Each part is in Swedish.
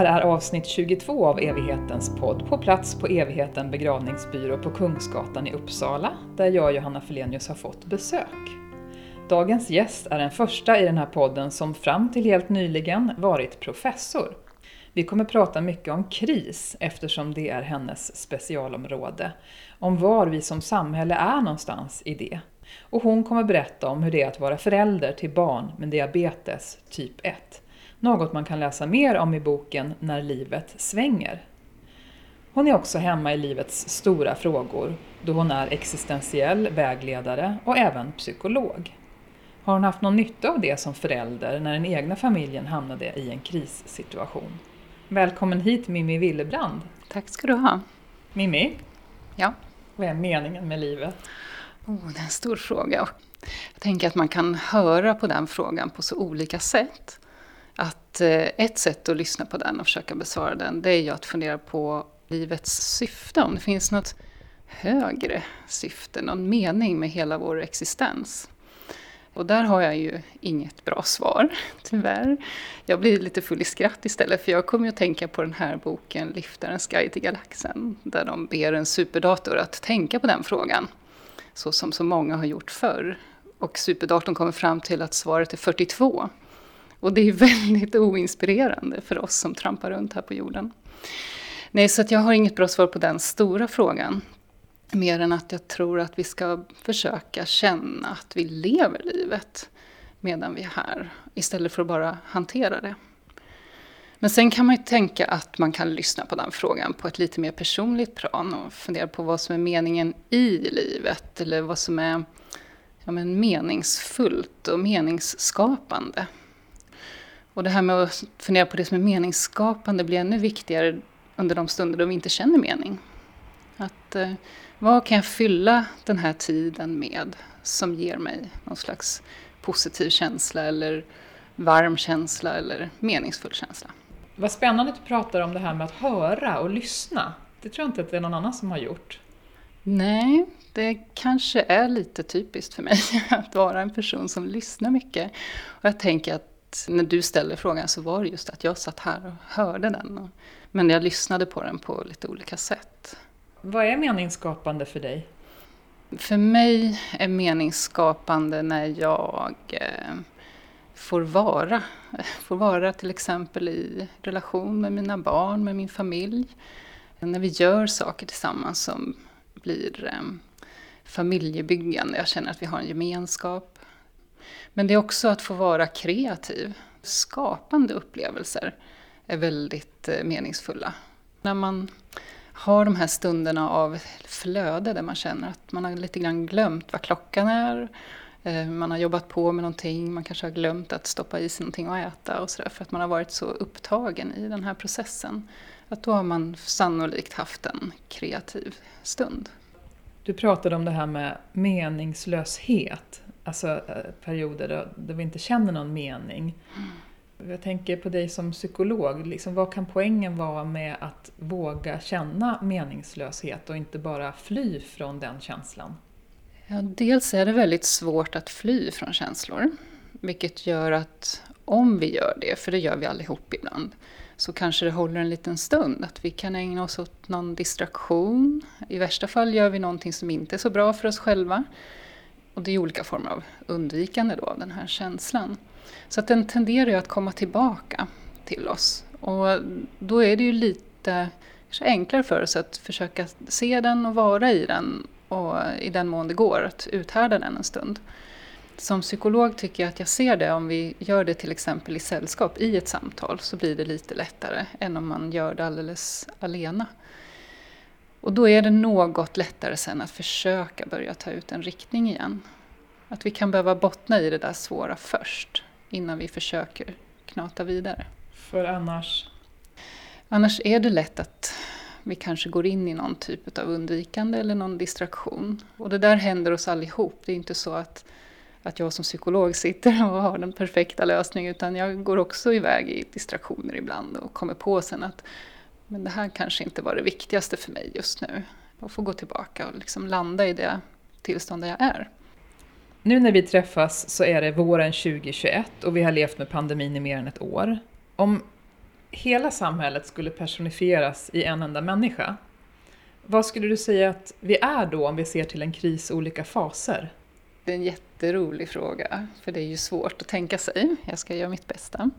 här är avsnitt 22 av Evighetens podd på plats på Evigheten begravningsbyrå på Kungsgatan i Uppsala, där jag, Johanna Felenius, har fått besök. Dagens gäst är den första i den här podden som fram till helt nyligen varit professor. Vi kommer prata mycket om kris eftersom det är hennes specialområde. Om var vi som samhälle är någonstans i det. Och hon kommer berätta om hur det är att vara förälder till barn med diabetes typ 1. Något man kan läsa mer om i boken När livet svänger. Hon är också hemma i livets stora frågor då hon är existentiell vägledare och även psykolog. Har hon haft någon nytta av det som förälder när den egna familjen hamnade i en krissituation? Välkommen hit Mimmi Willebrand. Tack ska du ha. Mimmi, Ja. vad är meningen med livet? Oh, det är en stor fråga. Jag tänker att man kan höra på den frågan på så olika sätt. Att eh, ett sätt att lyssna på den och försöka besvara den, det är ju att fundera på livets syfte. Om det finns något högre syfte, någon mening med hela vår existens. Och där har jag ju inget bra svar, tyvärr. Jag blir lite full i skratt istället, för jag kommer ju att tänka på den här boken Liftarens guide till galaxen, där de ber en superdator att tänka på den frågan, så som så många har gjort förr. Och superdatorn kommer fram till att svaret är 42. Och det är väldigt oinspirerande för oss som trampar runt här på jorden. Nej, så att jag har inget bra svar på den stora frågan. Mer än att jag tror att vi ska försöka känna att vi lever livet medan vi är här. Istället för att bara hantera det. Men sen kan man ju tänka att man kan lyssna på den frågan på ett lite mer personligt plan och fundera på vad som är meningen i livet. Eller vad som är ja, men meningsfullt och meningsskapande. Och det här med att fundera på det som är meningsskapande blir ännu viktigare under de stunder då vi inte känner mening. Att, eh, vad kan jag fylla den här tiden med som ger mig någon slags positiv känsla eller varm känsla eller meningsfull känsla. Vad spännande att du pratar om det här med att höra och lyssna. Det tror jag inte att det är någon annan som har gjort. Nej, det kanske är lite typiskt för mig att vara en person som lyssnar mycket. Och jag tänker att när du ställde frågan så var det just att jag satt här och hörde den. Men jag lyssnade på den på lite olika sätt. Vad är meningsskapande för dig? För mig är meningsskapande när jag eh, får vara. Får vara till exempel i relation med mina barn, med min familj. När vi gör saker tillsammans som blir eh, familjebyggande. Jag känner att vi har en gemenskap. Men det är också att få vara kreativ. Skapande upplevelser är väldigt eh, meningsfulla. När man har de här stunderna av flöde där man känner att man har lite grann glömt vad klockan är. Eh, man har jobbat på med någonting, man kanske har glömt att stoppa i sig någonting att äta och sådär för att man har varit så upptagen i den här processen. Att då har man sannolikt haft en kreativ stund. Du pratade om det här med meningslöshet, alltså eh, perioder perioder då vi inte känner någon mening. Jag tänker på dig som psykolog, liksom, vad kan poängen vara med att våga känna meningslöshet och inte bara fly från den känslan? Ja, dels är det väldigt svårt att fly från känslor. Vilket gör att om vi gör det, för det gör vi allihop ibland, så kanske det håller en liten stund. Att vi kan ägna oss åt någon distraktion. I värsta fall gör vi någonting som inte är så bra för oss själva. Och det är olika former av undvikande då av den här känslan. Så att den tenderar ju att komma tillbaka till oss. Och då är det ju lite enklare för oss att försöka se den och vara i den och i den mån det går att uthärda den en stund. Som psykolog tycker jag att jag ser det om vi gör det till exempel i sällskap i ett samtal så blir det lite lättare än om man gör det alldeles alena. Och då är det något lättare sen att försöka börja ta ut en riktning igen. Att vi kan behöva bottna i det där svåra först innan vi försöker knata vidare. För annars? Annars är det lätt att vi kanske går in i någon typ av undvikande eller någon distraktion. Och det där händer oss allihop. Det är inte så att, att jag som psykolog sitter och har den perfekta lösningen utan jag går också iväg i distraktioner ibland och kommer på sen att men det här kanske inte var det viktigaste för mig just nu. Jag får gå tillbaka och liksom landa i det tillstånd där jag är. Nu när vi träffas så är det våren 2021 och vi har levt med pandemin i mer än ett år. Om hela samhället skulle personifieras i en enda människa, vad skulle du säga att vi är då om vi ser till en kris olika faser? Det är en jätterolig fråga, för det är ju svårt att tänka sig. Jag ska göra mitt bästa.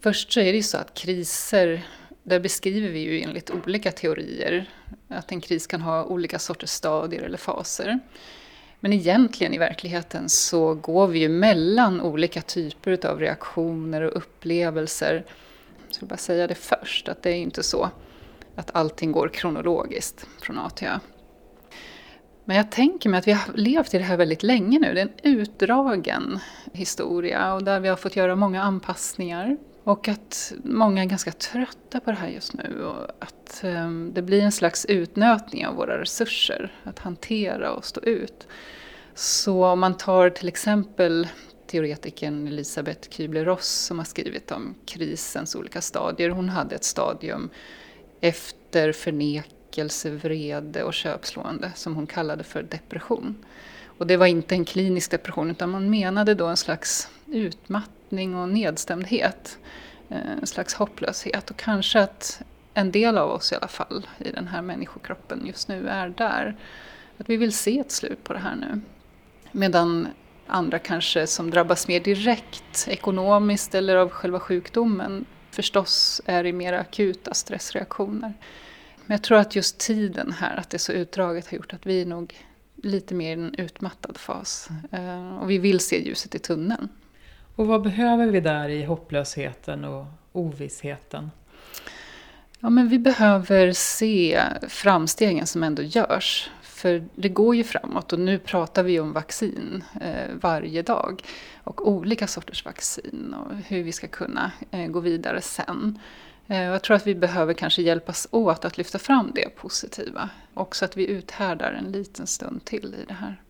Först så är det ju så att kriser, där beskriver vi ju enligt olika teorier att en kris kan ha olika sorters stadier eller faser. Men egentligen i verkligheten så går vi ju mellan olika typer av reaktioner och upplevelser. Jag skulle bara säga det först, att det är inte så att allting går kronologiskt från A till Ö. Men jag tänker mig att vi har levt i det här väldigt länge nu. Det är en utdragen historia och där vi har fått göra många anpassningar. Och att många är ganska trötta på det här just nu och att ehm, det blir en slags utnötning av våra resurser att hantera och stå ut. Så om man tar till exempel teoretikern Elisabeth Kübler-Ross som har skrivit om krisens olika stadier. Hon hade ett stadium efter förnekelse, vrede och köpslående som hon kallade för depression. Och det var inte en klinisk depression utan man menade då en slags utmattning och nedstämdhet. Eh, en slags hopplöshet och kanske att en del av oss i alla fall i den här människokroppen just nu är där. Att vi vill se ett slut på det här nu. Medan andra kanske som drabbas mer direkt ekonomiskt eller av själva sjukdomen förstås är i mer akuta stressreaktioner. Men jag tror att just tiden här, att det är så utdraget, har gjort att vi är nog lite mer i en utmattad fas. Eh, och vi vill se ljuset i tunneln. Och vad behöver vi där i hopplösheten och ovissheten? Ja, men vi behöver se framstegen som ändå görs. För det går ju framåt och nu pratar vi om vaccin eh, varje dag. Och olika sorters vaccin och hur vi ska kunna eh, gå vidare sen. Eh, jag tror att vi behöver kanske hjälpas åt att lyfta fram det positiva. Också att vi uthärdar en liten stund till i det här.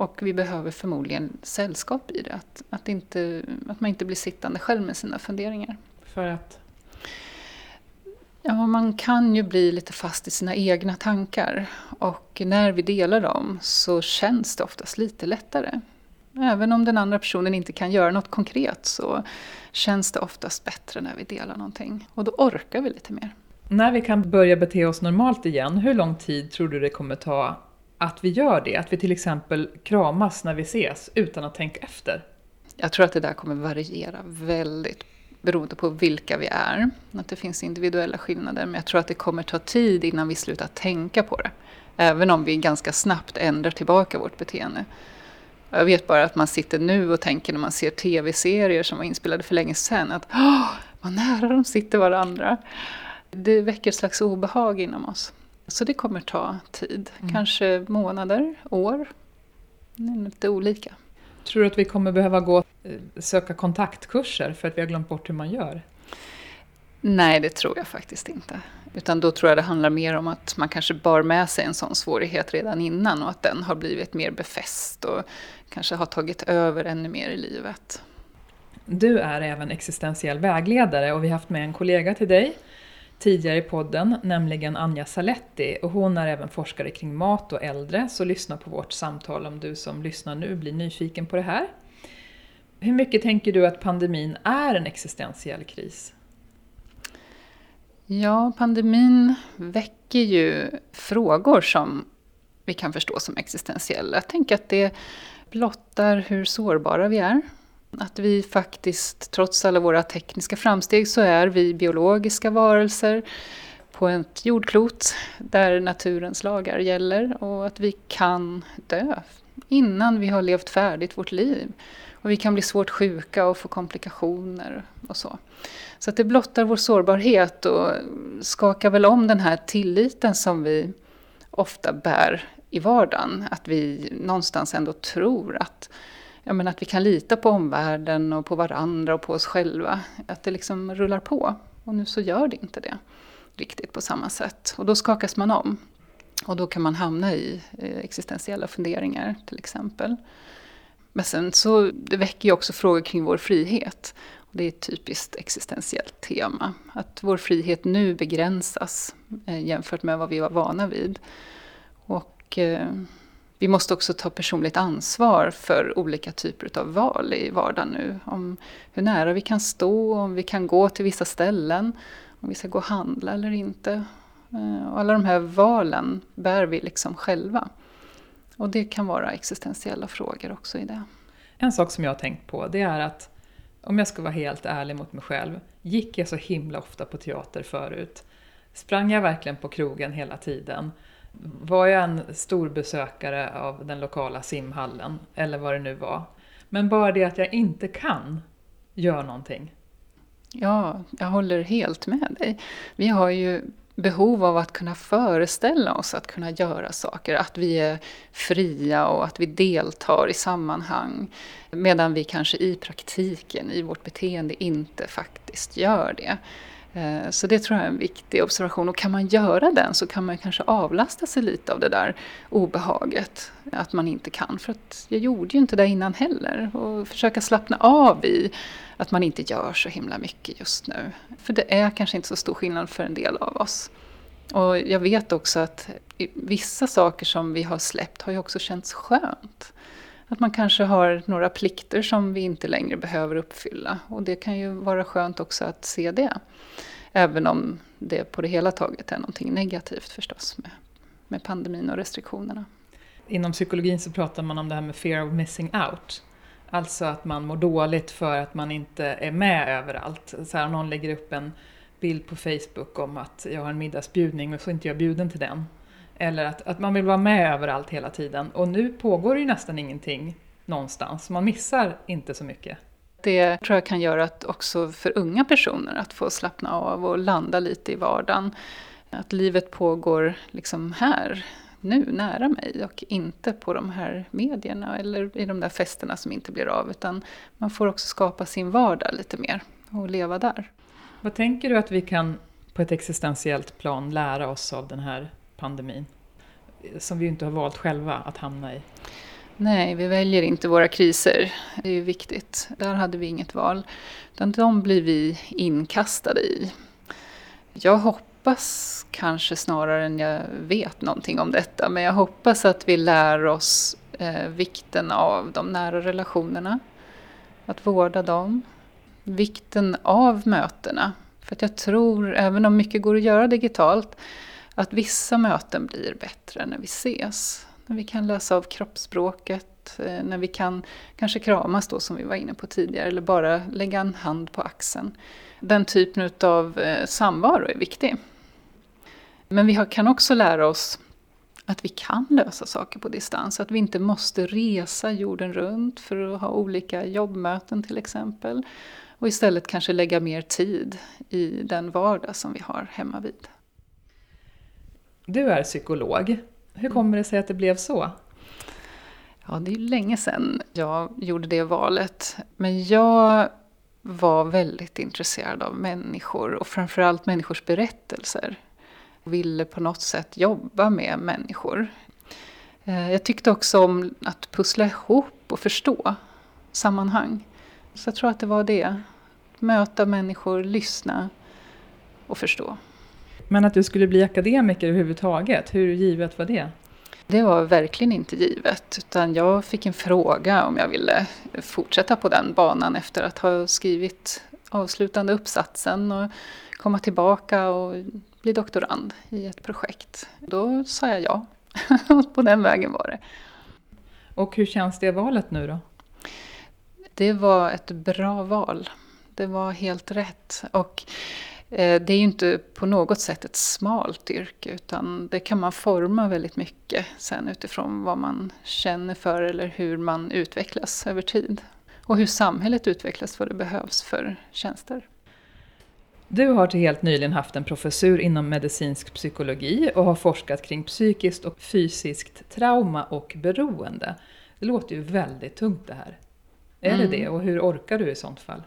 Och vi behöver förmodligen sällskap i det. Att, att, inte, att man inte blir sittande själv med sina funderingar. För att? Ja, man kan ju bli lite fast i sina egna tankar. Och när vi delar dem så känns det oftast lite lättare. Även om den andra personen inte kan göra något konkret så känns det oftast bättre när vi delar någonting. Och då orkar vi lite mer. När vi kan börja bete oss normalt igen, hur lång tid tror du det kommer ta att vi gör det? Att vi till exempel kramas när vi ses utan att tänka efter? Jag tror att det där kommer variera väldigt beroende på vilka vi är. Att det finns individuella skillnader. Men jag tror att det kommer ta tid innan vi slutar tänka på det. Även om vi ganska snabbt ändrar tillbaka vårt beteende. Jag vet bara att man sitter nu och tänker när man ser tv-serier som var inspelade för länge sedan att Åh, vad nära de sitter varandra. Det väcker ett slags obehag inom oss. Så det kommer ta tid, mm. kanske månader, år. Lite olika. Tror du att vi kommer behöva gå eh, söka kontaktkurser för att vi har glömt bort hur man gör? Nej, det tror jag faktiskt inte. Utan då tror jag det handlar mer om att man kanske bar med sig en sån svårighet redan innan och att den har blivit mer befäst och kanske har tagit över ännu mer i livet. Du är även existentiell vägledare och vi har haft med en kollega till dig tidigare i podden, nämligen Anja Saletti. Och hon är även forskare kring mat och äldre, så lyssna på vårt samtal om du som lyssnar nu blir nyfiken på det här. Hur mycket tänker du att pandemin är en existentiell kris? Ja, pandemin väcker ju frågor som vi kan förstå som existentiella. Jag tänker att det blottar hur sårbara vi är. Att vi faktiskt, trots alla våra tekniska framsteg, så är vi biologiska varelser på ett jordklot där naturens lagar gäller och att vi kan dö innan vi har levt färdigt vårt liv. Och vi kan bli svårt sjuka och få komplikationer och så. Så att det blottar vår sårbarhet och skakar väl om den här tilliten som vi ofta bär i vardagen. Att vi någonstans ändå tror att, ja, men att vi kan lita på omvärlden och på varandra och på oss själva. Att det liksom rullar på. Och nu så gör det inte det riktigt på samma sätt. Och då skakas man om. Och då kan man hamna i eh, existentiella funderingar till exempel. Men sen så det väcker ju också frågor kring vår frihet. Och det är ett typiskt existentiellt tema. Att vår frihet nu begränsas eh, jämfört med vad vi var vana vid. Och eh, vi måste också ta personligt ansvar för olika typer av val i vardagen nu. Om hur nära vi kan stå, om vi kan gå till vissa ställen, om vi ska gå och handla eller inte. Eh, och alla de här valen bär vi liksom själva. Och det kan vara existentiella frågor också i det. En sak som jag har tänkt på det är att om jag ska vara helt ärlig mot mig själv, gick jag så himla ofta på teater förut? Sprang jag verkligen på krogen hela tiden? Var jag en stor besökare av den lokala simhallen, eller vad det nu var? Men bara det att jag inte kan göra någonting. Ja, jag håller helt med dig. Vi har ju behov av att kunna föreställa oss att kunna göra saker, att vi är fria och att vi deltar i sammanhang. Medan vi kanske i praktiken, i vårt beteende, inte faktiskt gör det. Eh, så det tror jag är en viktig observation. Och kan man göra den så kan man kanske avlasta sig lite av det där obehaget. Att man inte kan. För att jag gjorde ju inte det innan heller. Och försöka slappna av i att man inte gör så himla mycket just nu. För det är kanske inte så stor skillnad för en del av oss. Och jag vet också att vissa saker som vi har släppt har ju också känts skönt. Att man kanske har några plikter som vi inte längre behöver uppfylla. Och det kan ju vara skönt också att se det. Även om det på det hela taget är någonting negativt förstås med, med pandemin och restriktionerna. Inom psykologin så pratar man om det här med fear of missing out. Alltså att man mår dåligt för att man inte är med överallt. Så här, någon lägger upp en bild på Facebook om att jag har en middagsbjudning och så är inte jag bjuden till den. Eller att, att man vill vara med överallt hela tiden. Och nu pågår det ju nästan ingenting någonstans. Man missar inte så mycket. Det tror jag kan göra att också för unga personer att få slappna av och landa lite i vardagen. Att livet pågår liksom här, nu, nära mig och inte på de här medierna eller i de där festerna som inte blir av. Utan man får också skapa sin vardag lite mer och leva där. Vad tänker du att vi kan på ett existentiellt plan lära oss av den här pandemin? Eh, som vi inte har valt själva att hamna i. Nej, vi väljer inte våra kriser. Det är ju viktigt. Där hade vi inget val. Utan de blir vi inkastade i. Jag hoppas kanske snarare än jag vet någonting om detta, men jag hoppas att vi lär oss eh, vikten av de nära relationerna. Att vårda dem. Vikten av mötena. För att jag tror, även om mycket går att göra digitalt, att vissa möten blir bättre när vi ses. När vi kan läsa av kroppsspråket, eh, när vi kan kanske kramas då som vi var inne på tidigare, eller bara lägga en hand på axeln. Den typen av eh, samvaro är viktig. Men vi kan också lära oss att vi kan lösa saker på distans. Att vi inte måste resa jorden runt för att ha olika jobbmöten till exempel. Och istället kanske lägga mer tid i den vardag som vi har hemma vid. Du är psykolog. Hur kommer det sig att det blev så? Ja, det är länge sedan jag gjorde det valet. Men jag var väldigt intresserad av människor och framförallt människors berättelser. Jag ville på något sätt jobba med människor. Eh, jag tyckte också om att pussla ihop och förstå sammanhang. Så jag tror att det var det. Möta människor, lyssna och förstå. Men att du skulle bli akademiker överhuvudtaget, hur givet var det? Det var verkligen inte givet, utan jag fick en fråga om jag ville fortsätta på den banan efter att ha skrivit avslutande uppsatsen och komma tillbaka och bli doktorand i ett projekt. Då sa jag ja, på den vägen var det. Och hur känns det valet nu då? Det var ett bra val. Det var helt rätt. Och det är ju inte på något sätt ett smalt yrke utan det kan man forma väldigt mycket sen utifrån vad man känner för eller hur man utvecklas över tid. Och hur samhället utvecklas, vad det behövs för tjänster. Du har till helt nyligen haft en professur inom medicinsk psykologi och har forskat kring psykiskt och fysiskt trauma och beroende. Det låter ju väldigt tungt det här. Är mm. det det och hur orkar du i sånt fall?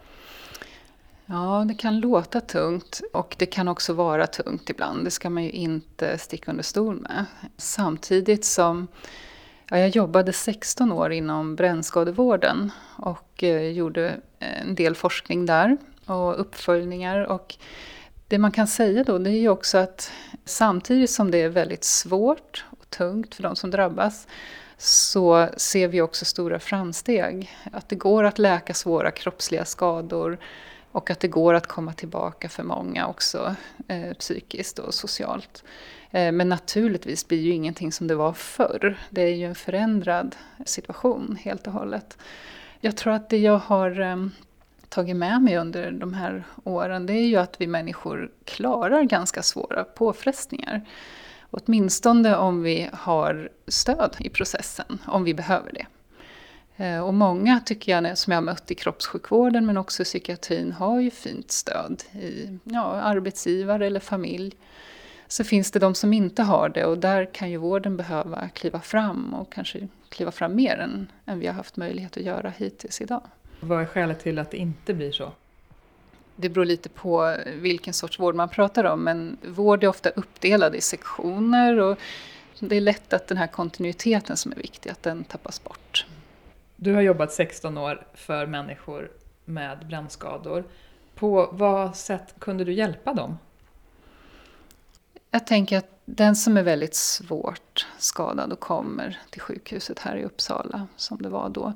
Ja, det kan låta tungt och det kan också vara tungt ibland. Det ska man ju inte sticka under stol med. Samtidigt som ja, jag jobbade 16 år inom brännskadevården och eh, gjorde eh, en del forskning där och uppföljningar. Och det man kan säga då det är ju också att samtidigt som det är väldigt svårt och tungt för de som drabbas så ser vi också stora framsteg. Att det går att läka svåra kroppsliga skador och att det går att komma tillbaka för många också eh, psykiskt och socialt. Eh, men naturligtvis blir ju ingenting som det var förr. Det är ju en förändrad situation helt och hållet. Jag tror att det jag har eh, tagit med mig under de här åren det är ju att vi människor klarar ganska svåra påfrestningar. Åtminstone om vi har stöd i processen, om vi behöver det. Eh, och många tycker jag, som jag har mött i kroppssjukvården men också i psykiatrin, har ju fint stöd i ja, arbetsgivare eller familj. Så finns det de som inte har det och där kan ju vården behöva kliva fram och kanske kliva fram mer än, än vi har haft möjlighet att göra hittills idag. Vad är skälet till att det inte blir så? Det beror lite på vilken sorts vård man pratar om men vård är ofta uppdelad i sektioner och det är lätt att den här kontinuiteten som är viktig, att den tappas bort. Du har jobbat 16 år för människor med brännskador. På vad sätt kunde du hjälpa dem? Jag tänker att den som är väldigt svårt skadad och kommer till sjukhuset här i Uppsala, som det var då,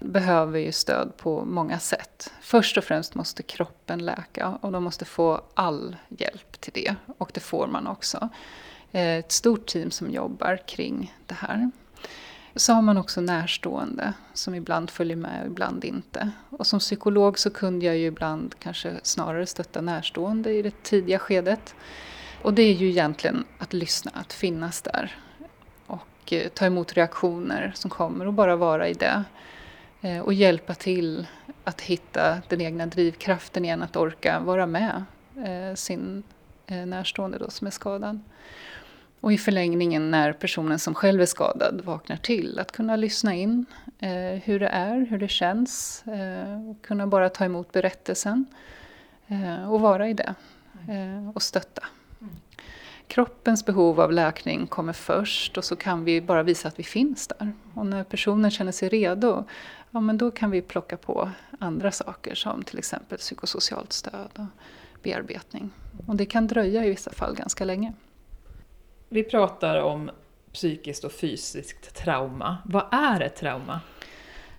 behöver ju stöd på många sätt. Först och främst måste kroppen läka och de måste få all hjälp till det. Och det får man också. Eh, ett stort team som jobbar kring det här. Så har man också närstående som ibland följer med och ibland inte. Och som psykolog så kunde jag ju ibland kanske snarare stötta närstående i det tidiga skedet. Och det är ju egentligen att lyssna, att finnas där. Och eh, ta emot reaktioner som kommer och bara vara i det. Eh, och hjälpa till att hitta den egna drivkraften igen, att orka vara med eh, sin närstående då som är skadad. Och i förlängningen när personen som själv är skadad vaknar till, att kunna lyssna in eh, hur det är, hur det känns. Eh, kunna bara ta emot berättelsen eh, och vara i det eh, och stötta. Kroppens behov av läkning kommer först och så kan vi bara visa att vi finns där. Och när personen känner sig redo, ja men då kan vi plocka på andra saker som till exempel psykosocialt stöd och bearbetning. Och det kan dröja i vissa fall ganska länge. Vi pratar om psykiskt och fysiskt trauma. Vad är ett trauma?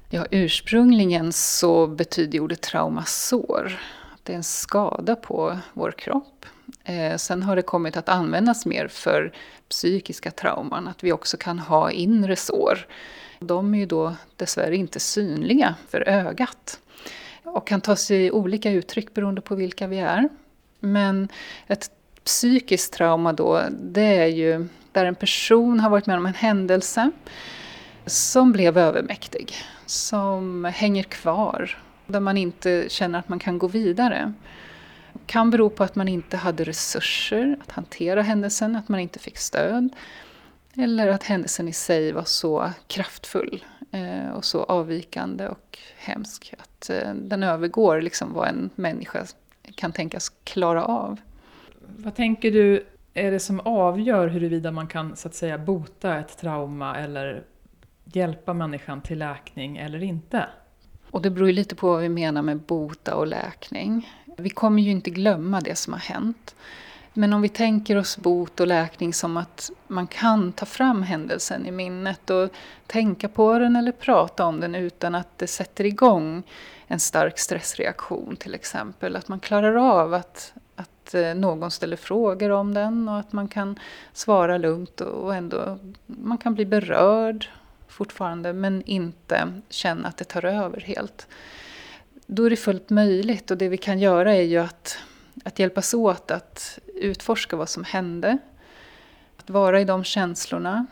Ja, ursprungligen så betyder ordet trauma sår. Det är en skada på vår kropp. Eh, sen har det kommit att användas mer för psykiska trauman, att vi också kan ha inre sår. De är ju då dessvärre inte synliga för ögat och kan ta sig olika uttryck beroende på vilka vi är. Men ett psykiskt trauma då, det är ju där en person har varit med om en händelse som blev övermäktig, som hänger kvar, där man inte känner att man kan gå vidare. Det kan bero på att man inte hade resurser att hantera händelsen, att man inte fick stöd. Eller att händelsen i sig var så kraftfull eh, och så avvikande och hemsk att eh, den övergår liksom vad en människa kan tänkas klara av. Vad tänker du är det som avgör huruvida man kan så att säga bota ett trauma eller hjälpa människan till läkning eller inte? Och det beror ju lite på vad vi menar med bota och läkning. Vi kommer ju inte glömma det som har hänt. Men om vi tänker oss bot och läkning som att man kan ta fram händelsen i minnet och tänka på den eller prata om den utan att det sätter igång en stark stressreaktion till exempel. Att man klarar av att, att att eh, någon ställer frågor om den och att man kan svara lugnt och ändå man kan bli berörd fortfarande men inte känna att det tar över helt. Då är det fullt möjligt och det vi kan göra är ju att, att hjälpas åt att utforska vad som hände. Att vara i de känslorna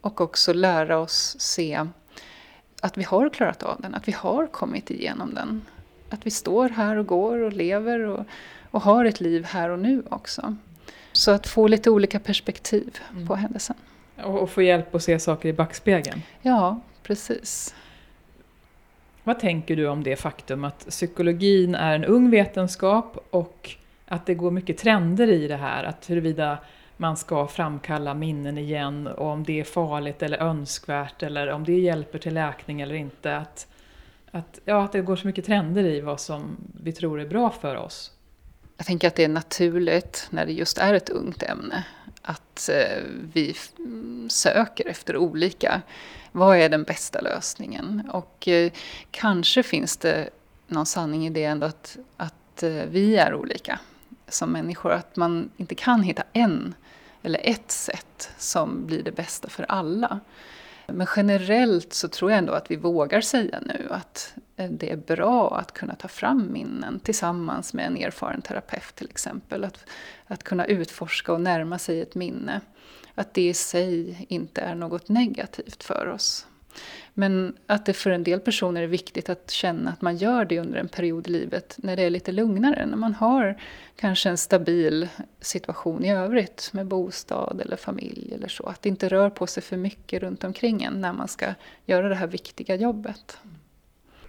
och också lära oss se att vi har klarat av den, att vi har kommit igenom den. Att vi står här och går och lever och, och har ett liv här och nu också. Så att få lite olika perspektiv mm. på händelsen. Och, och få hjälp att se saker i backspegeln? Ja, precis. Vad tänker du om det faktum att psykologin är en ung vetenskap och att det går mycket trender i det här? Att huruvida man ska framkalla minnen igen och om det är farligt eller önskvärt eller om det hjälper till läkning eller inte. Att, att, ja, att det går så mycket trender i vad som vi tror är bra för oss. Jag tänker att det är naturligt när det just är ett ungt ämne att eh, vi mm, söker efter olika, vad är den bästa lösningen? Och eh, kanske finns det någon sanning i det ändå att, att eh, vi är olika som människor. Att man inte kan hitta en eller ett sätt som blir det bästa för alla. Men generellt så tror jag ändå att vi vågar säga nu att Eh, det är bra att kunna ta fram minnen tillsammans med en erfaren terapeut till exempel. Att, att kunna utforska och närma sig ett minne. Att det i sig inte är något negativt för oss. Men att det för en del personer är viktigt att känna att man gör det under en period i livet när det är lite lugnare. När man har kanske en stabil situation i övrigt med bostad eller familj eller så. Att det inte rör på sig för mycket runt omkring en när man ska göra det här viktiga jobbet.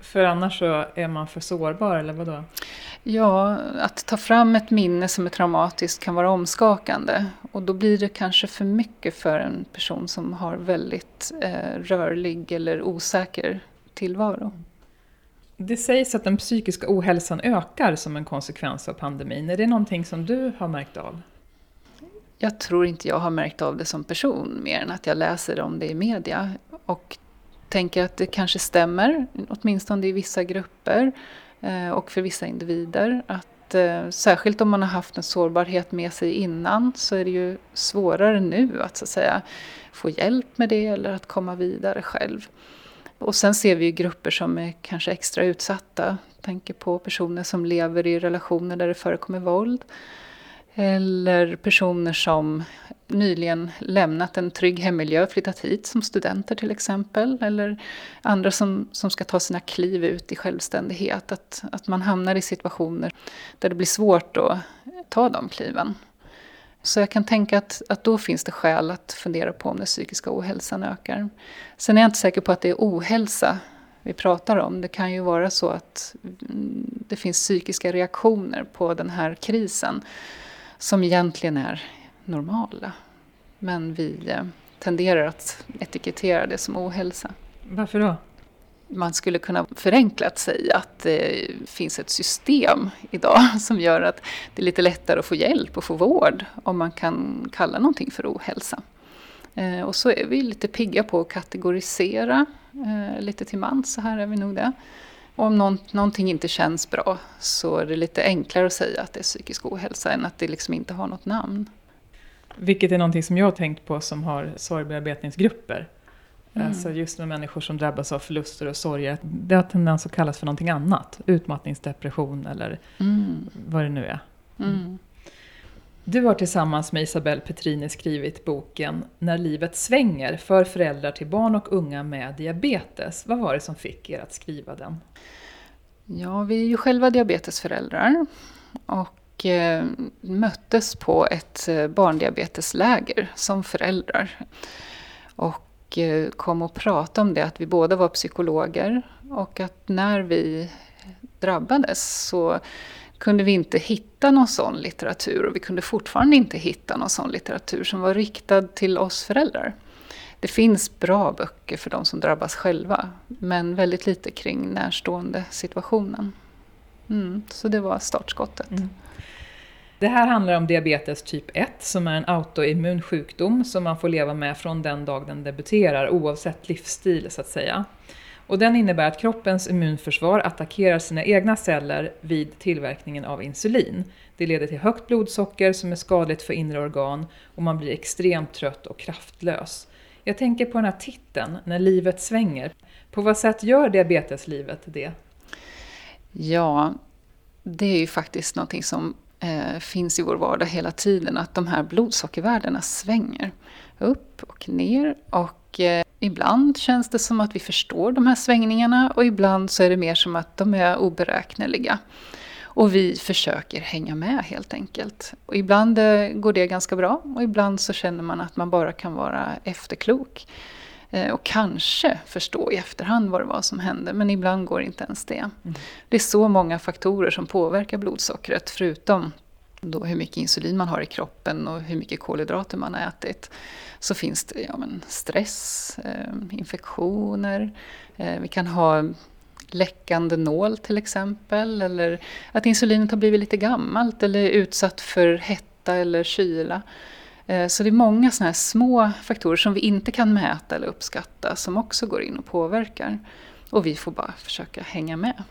För annars så är man för sårbar eller vadå? Ja, att ta fram ett minne som är traumatiskt kan vara omskakande. Och då blir det kanske för mycket för en person som har väldigt eh, rörlig eller osäker tillvaro. Det sägs att den psykiska ohälsan ökar som en konsekvens av pandemin. Är det någonting som du har märkt av? Jag tror inte jag har märkt av det som person mer än att jag läser om det i media. Och tänker att det kanske stämmer, åtminstone i vissa grupper eh, och för vissa individer. Att, eh, särskilt om man har haft en sårbarhet med sig innan så är det ju svårare nu att, så att säga, få hjälp med det eller att komma vidare själv. Och sen ser vi ju grupper som är kanske extra utsatta. Jag Tänker på personer som lever i relationer där det förekommer våld. Eller personer som nyligen lämnat en trygg hemmiljö, flyttat hit som studenter till exempel. Eller andra som, som ska ta sina kliv ut i självständighet. Att, att man hamnar i situationer där det blir svårt att eh, ta de kliven. Så jag kan tänka att, att då finns det skäl att fundera på om den psykiska ohälsan ökar. Sen är jag inte säker på att det är ohälsa vi pratar om. Det kan ju vara så att mm, det finns psykiska reaktioner på den här krisen som egentligen är normala. Men vi eh, tenderar att etikettera det som ohälsa. Varför då? Man skulle kunna förenklat säga att det finns ett system idag som gör att det är lite lättare att få hjälp och få vård om man kan kalla någonting för ohälsa. Eh, och så är vi lite pigga på att kategorisera eh, lite till mans, så här är vi nog det. Och om någon, någonting inte känns bra så är det lite enklare att säga att det är psykisk ohälsa än att det liksom inte har något namn. Vilket är någonting som jag har tänkt på som har sorgbearbetningsgrupper. Mm. Alltså just med människor som drabbas av förluster och sorger. Det har tendens att kallas för någonting annat. Utmattningsdepression eller mm. vad det nu är. Mm. Du har tillsammans med Isabelle Petrini skrivit boken När livet svänger för föräldrar till barn och unga med diabetes. Vad var det som fick er att skriva den? Ja, vi är ju själva diabetesföräldrar och eh, möttes på ett eh, barndiabetesläger som föräldrar. Och eh, kom och pratade om det, att vi båda var psykologer och att när vi drabbades så kunde vi inte hitta någon sån litteratur och vi kunde fortfarande inte hitta någon sån litteratur som var riktad till oss föräldrar. Det finns bra böcker för de som drabbas själva, men väldigt lite kring närstående situationen. Mm, så det var startskottet. Mm. Det här handlar om diabetes typ 1 som är en autoimmun sjukdom som man får leva med från den dag den debuterar oavsett livsstil så att säga. Och den innebär att kroppens immunförsvar attackerar sina egna celler vid tillverkningen av insulin. Det leder till högt blodsocker som är skadligt för inre organ och man blir extremt trött och kraftlös. Jag tänker på den här titeln, När livet svänger. På vad sätt gör diabeteslivet det? Ja, det är ju faktiskt någonting som eh, finns i vår vardag hela tiden, att de här blodsockervärdena svänger upp och ner. Och eh, ibland känns det som att vi förstår de här svängningarna och ibland så är det mer som att de är oberäkneliga. Och vi försöker hänga med helt enkelt. Och ibland eh, går det ganska bra och ibland så känner man att man bara kan vara efterklok. Eh, och kanske förstå i efterhand vad det var som hände, men ibland går inte ens det. Mm. Det är så många faktorer som påverkar blodsockret, förutom då hur mycket insulin man har i kroppen och hur mycket kolhydrater man har ätit. Så finns det ja, men stress, eh, infektioner, eh, vi kan ha läckande nål till exempel, eller att insulinet har blivit lite gammalt eller utsatt för hetta eller kyla. Eh, så det är många sådana här små faktorer som vi inte kan mäta eller uppskatta som också går in och påverkar. Och vi får bara försöka hänga med.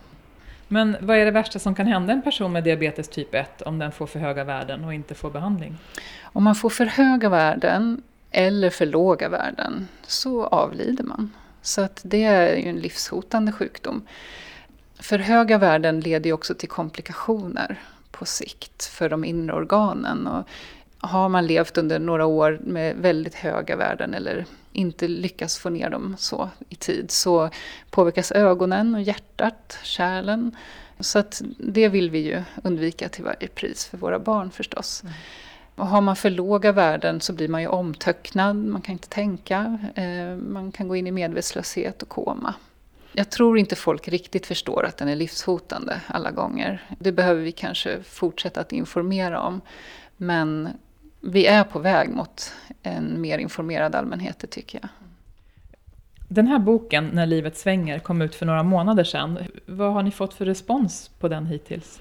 Men vad är det värsta som kan hända en person med diabetes typ 1 om den får för höga värden och inte får behandling? Om man får för höga värden eller för låga värden så avlider man. Så att det är ju en livshotande sjukdom. För höga värden leder ju också till komplikationer på sikt för de inre organen. Och har man levt under några år med väldigt höga värden eller inte lyckas få ner dem så i tid så påverkas ögonen och hjärtat, kärlen. Så att det vill vi ju undvika till varje pris för våra barn förstås. Mm. Och har man för låga värden så blir man ju omtöcknad, man kan inte tänka, eh, man kan gå in i medvetslöshet och koma. Jag tror inte folk riktigt förstår att den är livshotande alla gånger. Det behöver vi kanske fortsätta att informera om. Men vi är på väg mot en mer informerad allmänhet, det tycker jag. Den här boken, När livet svänger, kom ut för några månader sedan. Vad har ni fått för respons på den hittills?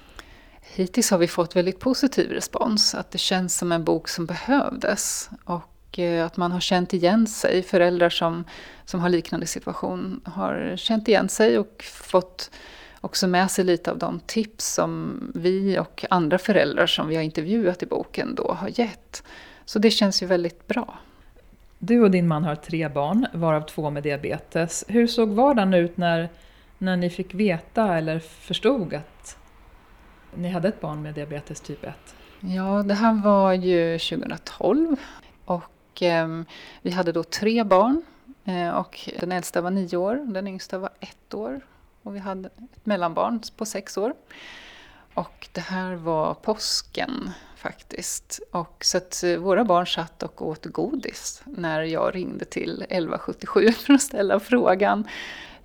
Hittills har vi fått väldigt positiv respons, att det känns som en bok som behövdes. Och eh, att man har känt igen sig, föräldrar som, som har liknande situation har känt igen sig och fått också med sig lite av de tips som vi och andra föräldrar som vi har intervjuat i boken då har gett. Så det känns ju väldigt bra. Du och din man har tre barn, varav två med diabetes. Hur såg vardagen ut när, när ni fick veta eller förstod att ni hade ett barn med diabetes typ 1? Ja, det här var ju 2012 och eh, vi hade då tre barn eh, och den äldsta var nio år, den yngsta var ett år och vi hade ett mellanbarn på sex år. Och det här var påsken faktiskt. Och så att eh, våra barn satt och åt godis när jag ringde till 1177 för att ställa frågan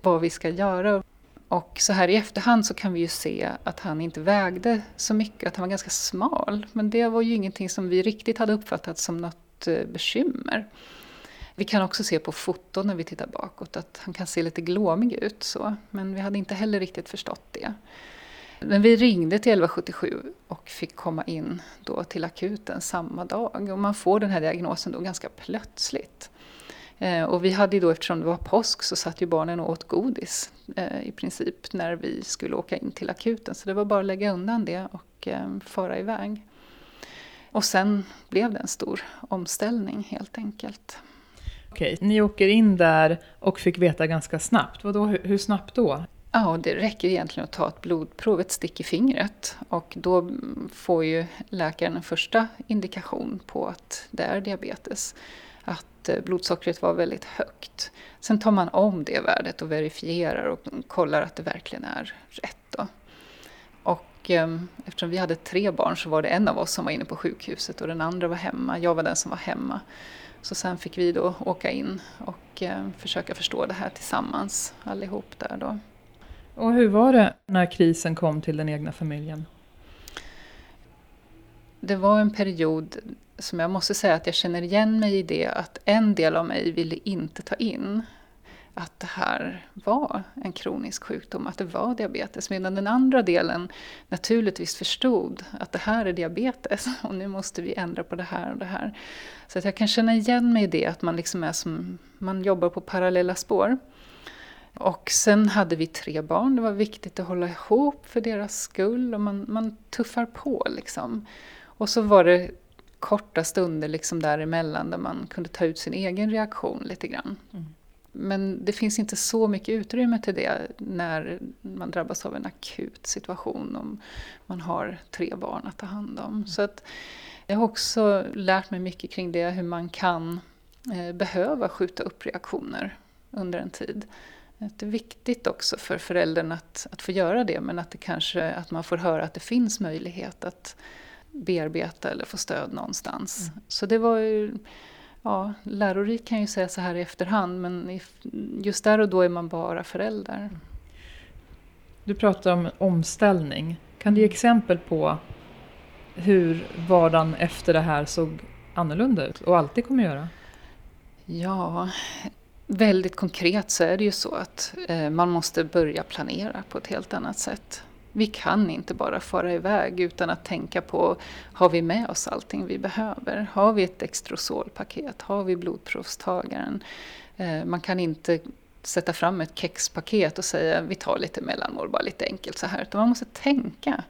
vad vi ska göra. Och så här i efterhand så kan vi ju se att han inte vägde så mycket, att han var ganska smal. Men det var ju ingenting som vi riktigt hade uppfattat som något eh, bekymmer. Vi kan också se på foton när vi tittar bakåt att han kan se lite glåmig ut. Så. Men vi hade inte heller riktigt förstått det. Men vi ringde till 1177 och fick komma in då till akuten samma dag. Och man får den här diagnosen då ganska plötsligt. Eh, och vi hade då, eftersom det var påsk, så satt ju barnen och åt godis eh, i princip när vi skulle åka in till akuten. Så det var bara att lägga undan det och eh, fara iväg. Och sen blev det en stor omställning helt enkelt. Okej, ni åker in där och fick veta ganska snabbt. Vadå, hur snabbt då? Ja, det räcker egentligen att ta ett blodprov, ett stick i fingret. Och då får ju läkaren en första indikation på att det är diabetes. Att eh, blodsockret var väldigt högt. Sen tar man om det värdet och verifierar och kollar att det verkligen är rätt. Då. Och eh, eftersom vi hade tre barn så var det en av oss som var inne på sjukhuset och den andra var hemma. Jag var den som var hemma. Så sen fick vi då åka in och eh, försöka förstå det här tillsammans allihop där då. Och hur var det när krisen kom till den egna familjen? Det var en period som jag måste säga att jag känner igen mig i det att en del av mig ville inte ta in att det här var en kronisk sjukdom, att det var diabetes. Medan den andra delen naturligtvis förstod att det här är diabetes och nu måste vi ändra på det här och det här. Så att jag kan känna igen mig i det, att man liksom är som, man jobbar på parallella spår. Och sen hade vi tre barn, det var viktigt att hålla ihop för deras skull och man, man tuffar på liksom. Och så var det korta stunder liksom däremellan där man kunde ta ut sin egen reaktion lite grann. Mm. Men det finns inte så mycket utrymme till det när man drabbas av en akut situation om man har tre barn att ta hand om. Mm. Så att jag har också lärt mig mycket kring det, hur man kan eh, behöva skjuta upp reaktioner under en tid. Det är viktigt också för föräldern att, att få göra det men att, det kanske, att man får höra att det finns möjlighet att bearbeta eller få stöd någonstans. Mm. Så det var ju ja, lärorikt kan jag ju säga så här i efterhand men just där och då är man bara förälder. Du pratar om omställning. Kan du ge exempel på hur vardagen efter det här såg annorlunda ut och alltid kommer göra? Ja, väldigt konkret så är det ju så att eh, man måste börja planera på ett helt annat sätt. Vi kan inte bara fara iväg utan att tänka på, har vi med oss allting vi behöver? Har vi ett Extrosolpaket? Har vi blodprovstagaren? Eh, man kan inte sätta fram ett kexpaket och säga vi tar lite mellanmål, bara lite enkelt så här. Utan man måste tänka.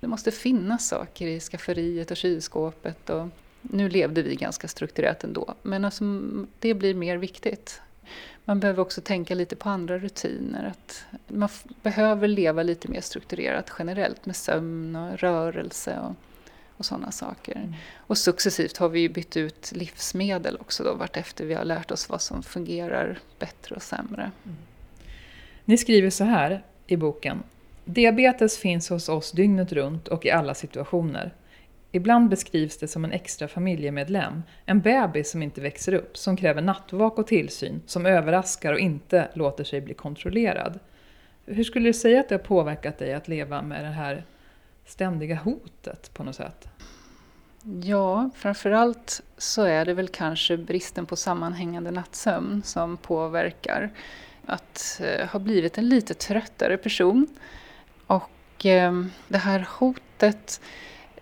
Det måste finnas saker i skafferiet och kylskåpet. Och nu levde vi ganska strukturerat ändå, men alltså, det blir mer viktigt. Man behöver också tänka lite på andra rutiner. Att man behöver leva lite mer strukturerat generellt med sömn och rörelse och, och sådana saker. Mm. Och successivt har vi bytt ut livsmedel också då vartefter vi har lärt oss vad som fungerar bättre och sämre. Mm. Ni skriver så här i boken. Diabetes finns hos oss dygnet runt och i alla situationer. Ibland beskrivs det som en extra familjemedlem, en bebis som inte växer upp, som kräver nattvak och tillsyn, som överraskar och inte låter sig bli kontrollerad. Hur skulle du säga att det har påverkat dig att leva med det här ständiga hotet på något sätt? Ja, framförallt så är det väl kanske bristen på sammanhängande nattsömn som påverkar. Att eh, ha blivit en lite tröttare person. Och ehm, det här hotet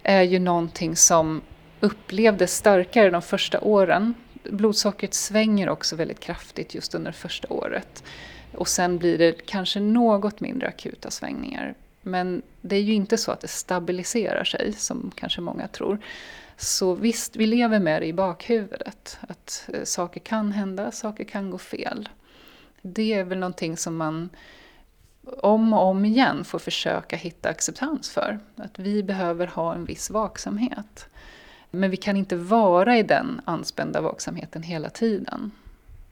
är ju någonting som upplevdes starkare de första åren. Blodsockret svänger också väldigt kraftigt just under första året. Och sen blir det kanske något mindre akuta svängningar. Men det är ju inte så att det stabiliserar sig, som kanske många tror. Så visst, vi lever med det i bakhuvudet. Att eh, saker kan hända, saker kan gå fel. Det är väl någonting som man om och om igen får försöka hitta acceptans för. Att vi behöver ha en viss vaksamhet. Men vi kan inte vara i den anspända vaksamheten hela tiden.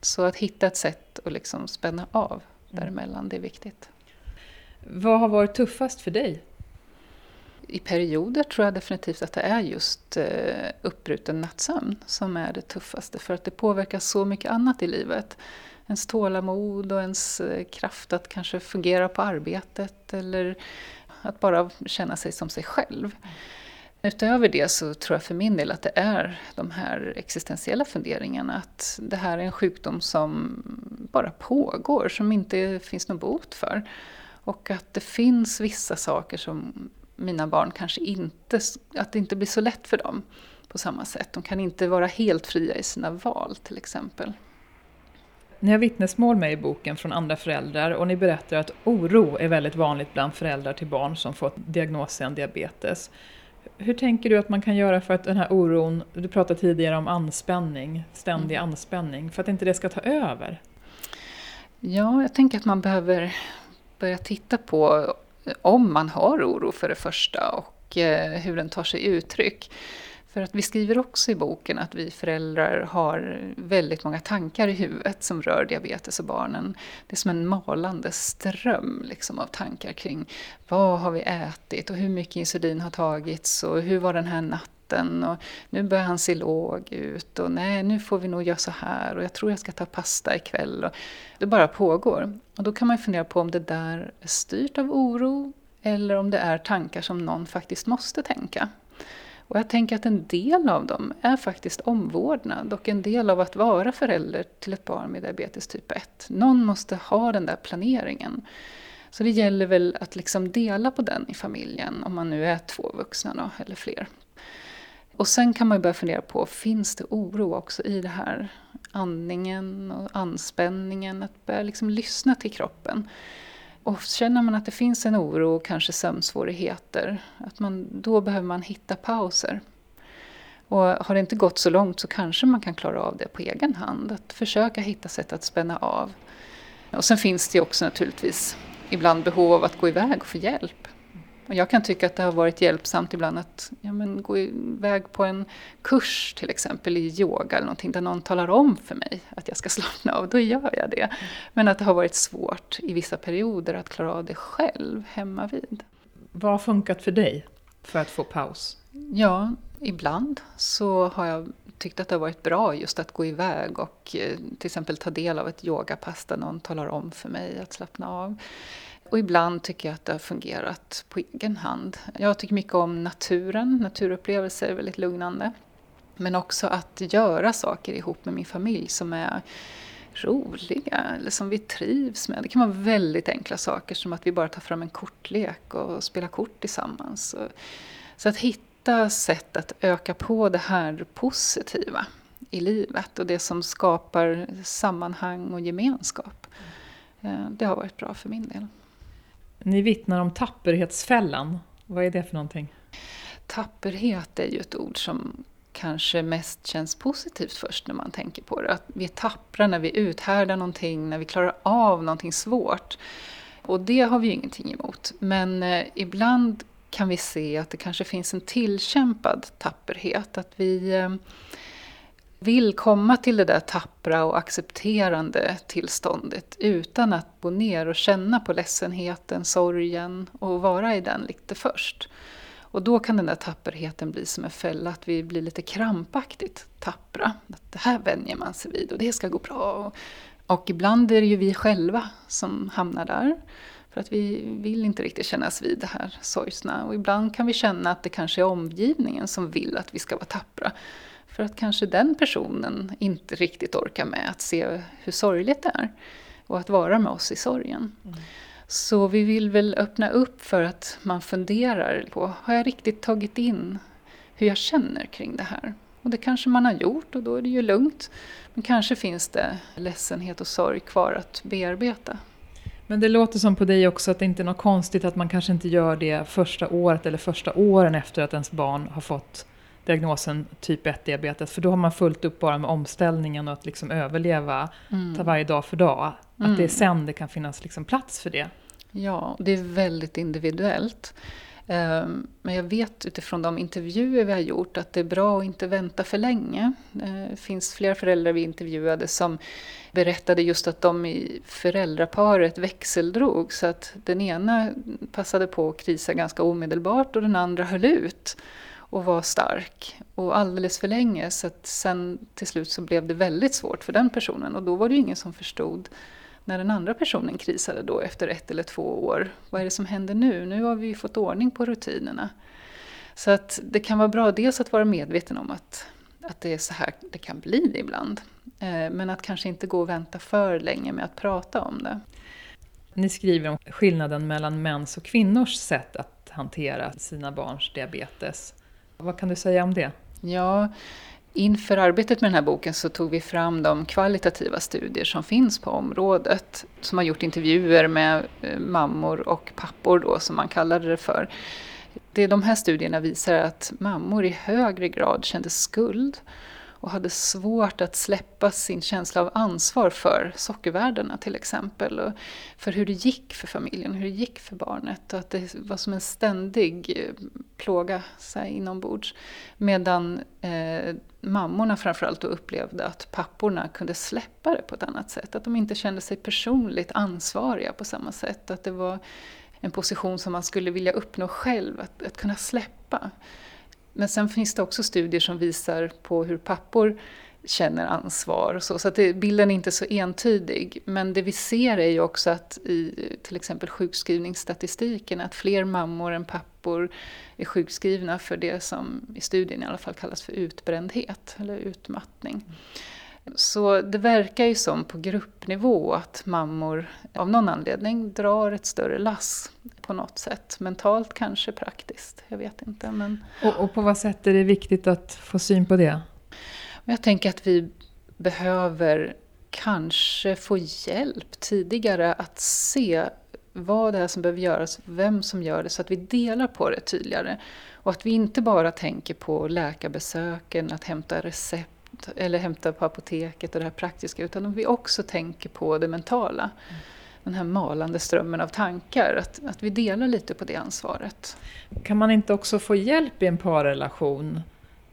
Så att hitta ett sätt att liksom spänna av mm. däremellan, det är viktigt. Vad har varit tuffast för dig? I perioder tror jag definitivt att det är just eh, uppbruten nattsömn som är det tuffaste. För att det påverkar så mycket annat i livet ens tålamod och ens eh, kraft att kanske fungera på arbetet eller att bara känna sig som sig själv. Utöver det så tror jag för min del att det är de här existentiella funderingarna. Att det här är en sjukdom som bara pågår, som inte finns någon bot för. Och att det finns vissa saker som mina barn kanske inte, att det inte blir så lätt för dem på samma sätt. De kan inte vara helt fria i sina val till exempel. Ni har vittnesmål med i boken från andra föräldrar och ni berättar att oro är väldigt vanligt bland föräldrar till barn som fått diagnosen diabetes. Hur tänker du att man kan göra för att den här oron, du pratade tidigare om anspänning, ständig mm. anspänning, för att inte det ska ta över? Ja, jag tänker att man behöver börja titta på om man har oro för det första och eh, hur den tar sig uttryck. För att vi skriver också i boken att vi föräldrar har väldigt många tankar i huvudet som rör diabetes och barnen. Det är som en malande ström liksom, av tankar kring vad har vi ätit och hur mycket insulin har tagits och hur var den här natten och nu börjar han se låg ut och nej nu får vi nog göra så här och jag tror jag ska ta pasta ikväll. Och det bara pågår. Och då kan man fundera på om det där är styrt av oro eller om det är tankar som någon faktiskt måste tänka. Och jag tänker att en del av dem är faktiskt omvårdnad och en del av att vara förälder till ett barn med diabetes typ 1. Någon måste ha den där planeringen. Så det gäller väl att liksom dela på den i familjen, om man nu är två vuxna då, eller fler. Och sen kan man börja fundera på, finns det oro också i det här? Andningen och anspänningen, att börja liksom lyssna till kroppen. Och känner man att det finns en oro och kanske sömnsvårigheter, att man, då behöver man hitta pauser. Och har det inte gått så långt så kanske man kan klara av det på egen hand. Att försöka hitta sätt att spänna av. Och sen finns det också naturligtvis ibland behov av att gå iväg och få hjälp. Och jag kan tycka att det har varit hjälpsamt ibland att ja, men, gå iväg på en kurs till exempel i yoga eller någonting där någon talar om för mig att jag ska slappna av, då gör jag det. Men att det har varit svårt i vissa perioder att klara av det själv hemma vid. Vad har funkat för dig för att få paus? Ja, ibland så har jag tyckt att det har varit bra just att gå iväg och eh, till exempel ta del av ett yogapass där någon talar om för mig att slappna av. Och ibland tycker jag att det har fungerat på egen hand. Jag tycker mycket om naturen, naturupplevelser är väldigt lugnande. Men också att göra saker ihop med min familj som är roliga eller som vi trivs med. Det kan vara väldigt enkla saker som att vi bara tar fram en kortlek och spelar kort tillsammans. Så att hitta sätt att öka på det här positiva i livet och det som skapar sammanhang och gemenskap. Eh, det har varit bra för min del. Ni vittnar om tapperhetsfällan. Vad är det för någonting? Tapperhet är ju ett ord som kanske mest känns positivt först när man tänker på det. Att vi är tappra när vi uthärdar någonting, när vi klarar av någonting svårt. Och det har vi ju ingenting emot. Men eh, ibland kan vi se att det kanske finns en tillkämpad tapperhet. Att vi eh, vill komma till det där tappra och accepterande tillståndet utan att gå ner och känna på ledsenheten, sorgen och vara i den lite först. Och då kan den där tapperheten bli som en fälla, att vi blir lite krampaktigt tappra. Att det här vänjer man sig vid och det ska gå bra. Och ibland är det ju vi själva som hamnar där. För att vi vill inte riktigt kännas vid det här sorgsna. Och ibland kan vi känna att det kanske är omgivningen som vill att vi ska vara tappra. För att kanske den personen inte riktigt orkar med att se hur sorgligt det är. Och att vara med oss i sorgen. Mm. Så vi vill väl öppna upp för att man funderar på, har jag riktigt tagit in hur jag känner kring det här? Och det kanske man har gjort och då är det ju lugnt. Men kanske finns det ledsenhet och sorg kvar att bearbeta. Men det låter som på dig också att det inte är något konstigt att man kanske inte gör det första året eller första åren efter att ens barn har fått diagnosen typ 1-diabetes. För då har man fullt upp bara med omställningen och att liksom överleva, mm. ta varje dag för dag. Att mm. det är sen det kan finnas liksom plats för det. Ja, det är väldigt individuellt. Ehm, men jag vet utifrån de intervjuer vi har gjort att det är bra att inte vänta för länge. Det eh, finns flera föräldrar vi intervjuade som berättade just att de i föräldraparet växeldrog så att den ena passade på att krisa ganska omedelbart och den andra höll ut och var stark. Och alldeles för länge så att sen till slut så blev det väldigt svårt för den personen och då var det ju ingen som förstod när den andra personen krisade då efter ett eller två år. Vad är det som händer nu? Nu har vi fått ordning på rutinerna. Så att det kan vara bra dels att vara medveten om att, att det är så här det kan bli ibland. Eh, men att kanske inte gå och vänta för länge med att prata om det. Ni skriver om skillnaden mellan mäns och kvinnors sätt att hantera sina barns diabetes. Vad kan du säga om det? Ja, Inför arbetet med den här boken så tog vi fram de kvalitativa studier som finns på området. Som har gjort intervjuer med eh, mammor och pappor då, som man kallade det för. Det de här studierna visar att mammor i högre grad kände skuld och hade svårt att släppa sin känsla av ansvar för sockervärdena till exempel. Och för hur det gick för familjen, hur det gick för barnet. Och att det var som en ständig eh, plåga så här, inombords. Medan eh, mammorna framförallt då upplevde att papporna kunde släppa det på ett annat sätt. Att de inte kände sig personligt ansvariga på samma sätt. Att det var en position som man skulle vilja uppnå själv, att, att kunna släppa. Men sen finns det också studier som visar på hur pappor känner ansvar. Och så så att det, bilden är inte så entydig. Men det vi ser är ju också att i till exempel sjukskrivningsstatistiken att fler mammor än pappor är sjukskrivna för det som i studien i alla fall kallas för utbrändhet eller utmattning. Så det verkar ju som på gruppnivå att mammor av någon anledning drar ett större lass på något sätt. Mentalt kanske praktiskt, jag vet inte. Men... Och, och på vad sätt är det viktigt att få syn på det? Jag tänker att vi behöver kanske få hjälp tidigare att se vad det är som behöver göras, vem som gör det, så att vi delar på det tydligare. Och att vi inte bara tänker på läkarbesöken, att hämta recept eller hämta på apoteket och det här praktiska, utan att vi också tänker på det mentala. Mm. Den här malande strömmen av tankar, att, att vi delar lite på det ansvaret. Kan man inte också få hjälp i en parrelation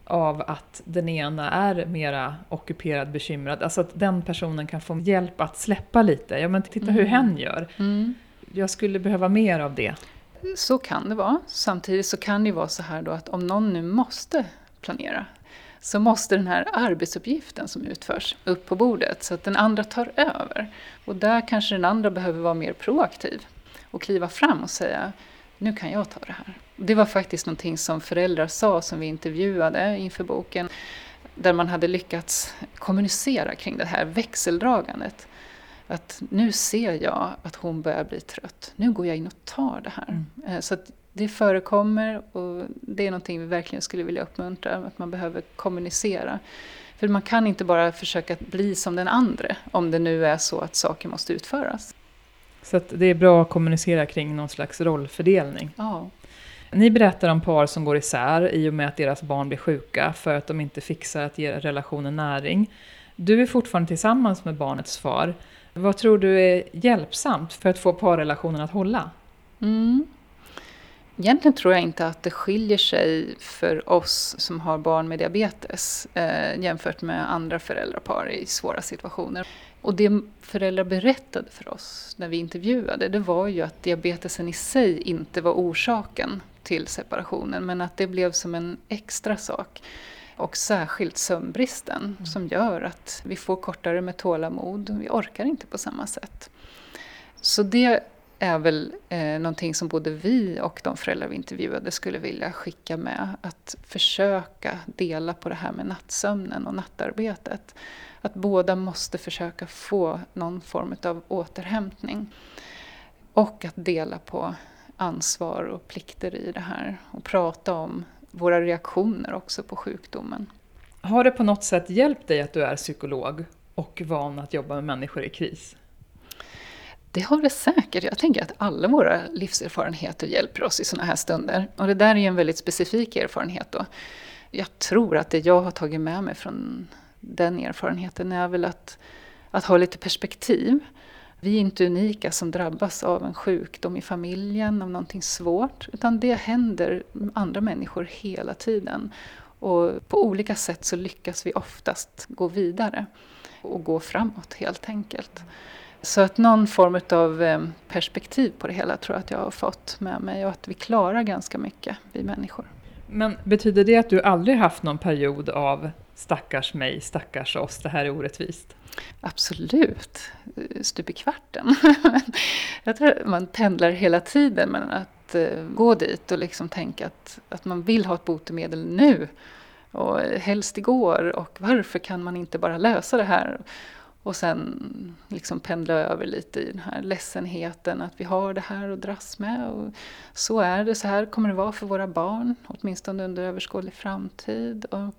av att den ena är mera ockuperad, bekymrad. Alltså att den personen kan få hjälp att släppa lite. Ja men titta mm. hur hen gör. Mm. Jag skulle behöva mer av det. Så kan det vara. Samtidigt så kan det vara så här då att om någon nu måste planera så måste den här arbetsuppgiften som utförs upp på bordet så att den andra tar över. Och där kanske den andra behöver vara mer proaktiv och kliva fram och säga nu kan jag ta det här. Det var faktiskt någonting som föräldrar sa som vi intervjuade inför boken. där man hade lyckats kommunicera kring det här växeldragandet. Att nu ser jag att hon börjar bli trött. Nu går jag in och tar det här. Mm. Så det förekommer och det är någonting vi verkligen skulle vilja uppmuntra. Att man behöver kommunicera. För man kan inte bara försöka bli som den andra om det nu är så att saker måste utföras. Så det är bra att kommunicera kring någon slags rollfördelning? Ja. Ni berättar om par som går isär i och med att deras barn blir sjuka för att de inte fixar att ge relationen näring. Du är fortfarande tillsammans med barnets far. Vad tror du är hjälpsamt för att få parrelationen att hålla? Mm. Egentligen tror jag inte att det skiljer sig för oss som har barn med diabetes eh, jämfört med andra föräldrapar i svåra situationer. Och det föräldrar berättade för oss när vi intervjuade, det var ju att diabetesen i sig inte var orsaken till separationen, men att det blev som en extra sak. Och särskilt sömnbristen mm. som gör att vi får kortare med tålamod, vi orkar inte på samma sätt. Så det är väl eh, någonting som både vi och de föräldrar vi intervjuade skulle vilja skicka med. Att försöka dela på det här med nattsömnen och nattarbetet. Att båda måste försöka få någon form av återhämtning. Och att dela på ansvar och plikter i det här. Och prata om våra reaktioner också på sjukdomen. Har det på något sätt hjälpt dig att du är psykolog och van att jobba med människor i kris? Det har det säkert. Jag tänker att alla våra livserfarenheter hjälper oss i sådana här stunder. Och det där är ju en väldigt specifik erfarenhet då. Jag tror att det jag har tagit med mig från den erfarenheten är väl att, att ha lite perspektiv. Vi är inte unika som drabbas av en sjukdom i familjen, av någonting svårt. Utan det händer andra människor hela tiden. Och på olika sätt så lyckas vi oftast gå vidare och gå framåt helt enkelt. Så att någon form av eh, perspektiv på det hela tror jag att jag har fått med mig och att vi klarar ganska mycket, vi människor. Men betyder det att du aldrig haft någon period av stackars mig, stackars oss, det här är orättvist? Absolut, stup i kvarten. jag tror att man pendlar hela tiden mellan att uh, gå dit och liksom tänka att, att man vill ha ett botemedel nu och helst igår och varför kan man inte bara lösa det här? Och sen liksom pendla över lite i den här ledsenheten att vi har det här att dras med. Och så är det, så här kommer det vara för våra barn, åtminstone under överskådlig framtid. Och,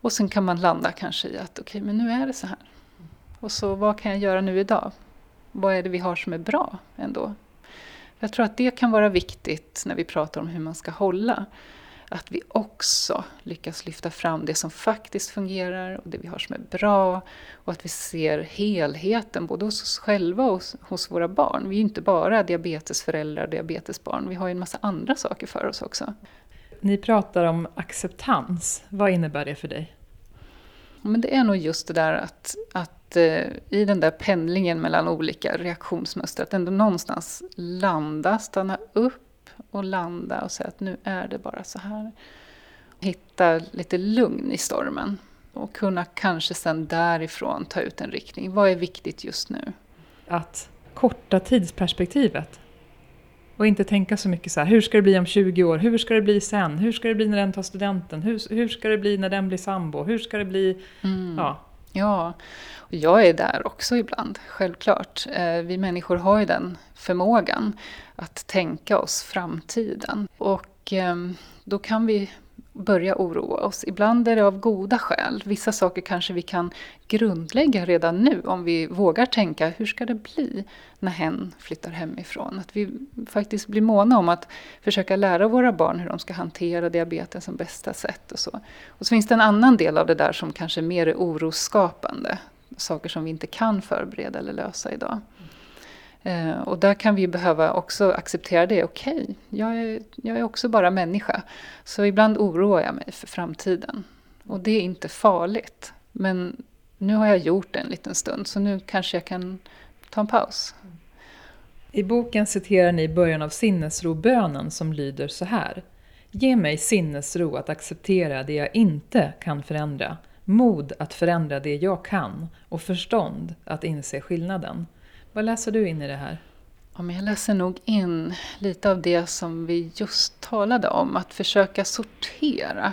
och sen kan man landa kanske i att okej, okay, men nu är det så här. Och så vad kan jag göra nu idag? Vad är det vi har som är bra ändå? Jag tror att det kan vara viktigt när vi pratar om hur man ska hålla att vi också lyckas lyfta fram det som faktiskt fungerar och det vi har som är bra och att vi ser helheten både hos oss själva och hos, våra barn. Vi är ju inte bara diabetesföräldrar och diabetesbarn, vi har ju en massa andra saker för oss också. Ni pratar om acceptans, vad innebär det för dig? Men det är nog just det där att, att eh, i den där pendlingen mellan olika reaktionsmönster, att ändå någonstans landa, stanna upp och landa och säga att nu är det bara så här. Hitta lite lugn i stormen och kunna kanske sen därifrån ta ut en riktning. Vad är viktigt just nu? Att korta tidsperspektivet och inte tänka så mycket så här, hur ska det bli om 20 år? Hur ska det bli sen? Hur ska det bli när den tar studenten? Hur, hur ska det bli när den blir sambo? Hur ska det bli... Mm. Ja ja, och jag är där också ibland, självklart. Eh, vi människor har ju den förmågan att tänka oss framtiden. Och ehm, då kan vi börja oroa oss. Ibland är det av goda skäl. Vissa saker kanske vi kan grundlägga redan nu om vi vågar tänka hur ska det bli när hen flyttar hemifrån. Att vi faktiskt blir måna om att försöka lära våra barn hur de ska hantera diabetes som bästa sätt. Och så. Och så finns det en annan del av det där som kanske mer är orosskapande. Saker som vi inte kan förbereda eller lösa idag. Eh, och där kan vi behöva också acceptera det. Okej, okay, jag, är, jag är också bara människa. Så ibland oroar jag mig för framtiden. Och det är inte farligt. Men nu har jag gjort det en liten stund så nu kanske jag kan ta en paus. I boken citerar ni början av sinnesrobönen som lyder så här. Ge mig sinnesro att acceptera det jag inte kan förändra, mod att förändra det jag kan och förstånd att inse skillnaden. Vad läser du in i det här? Ja, men jag läser nog in lite av det som vi just talade om, att försöka sortera.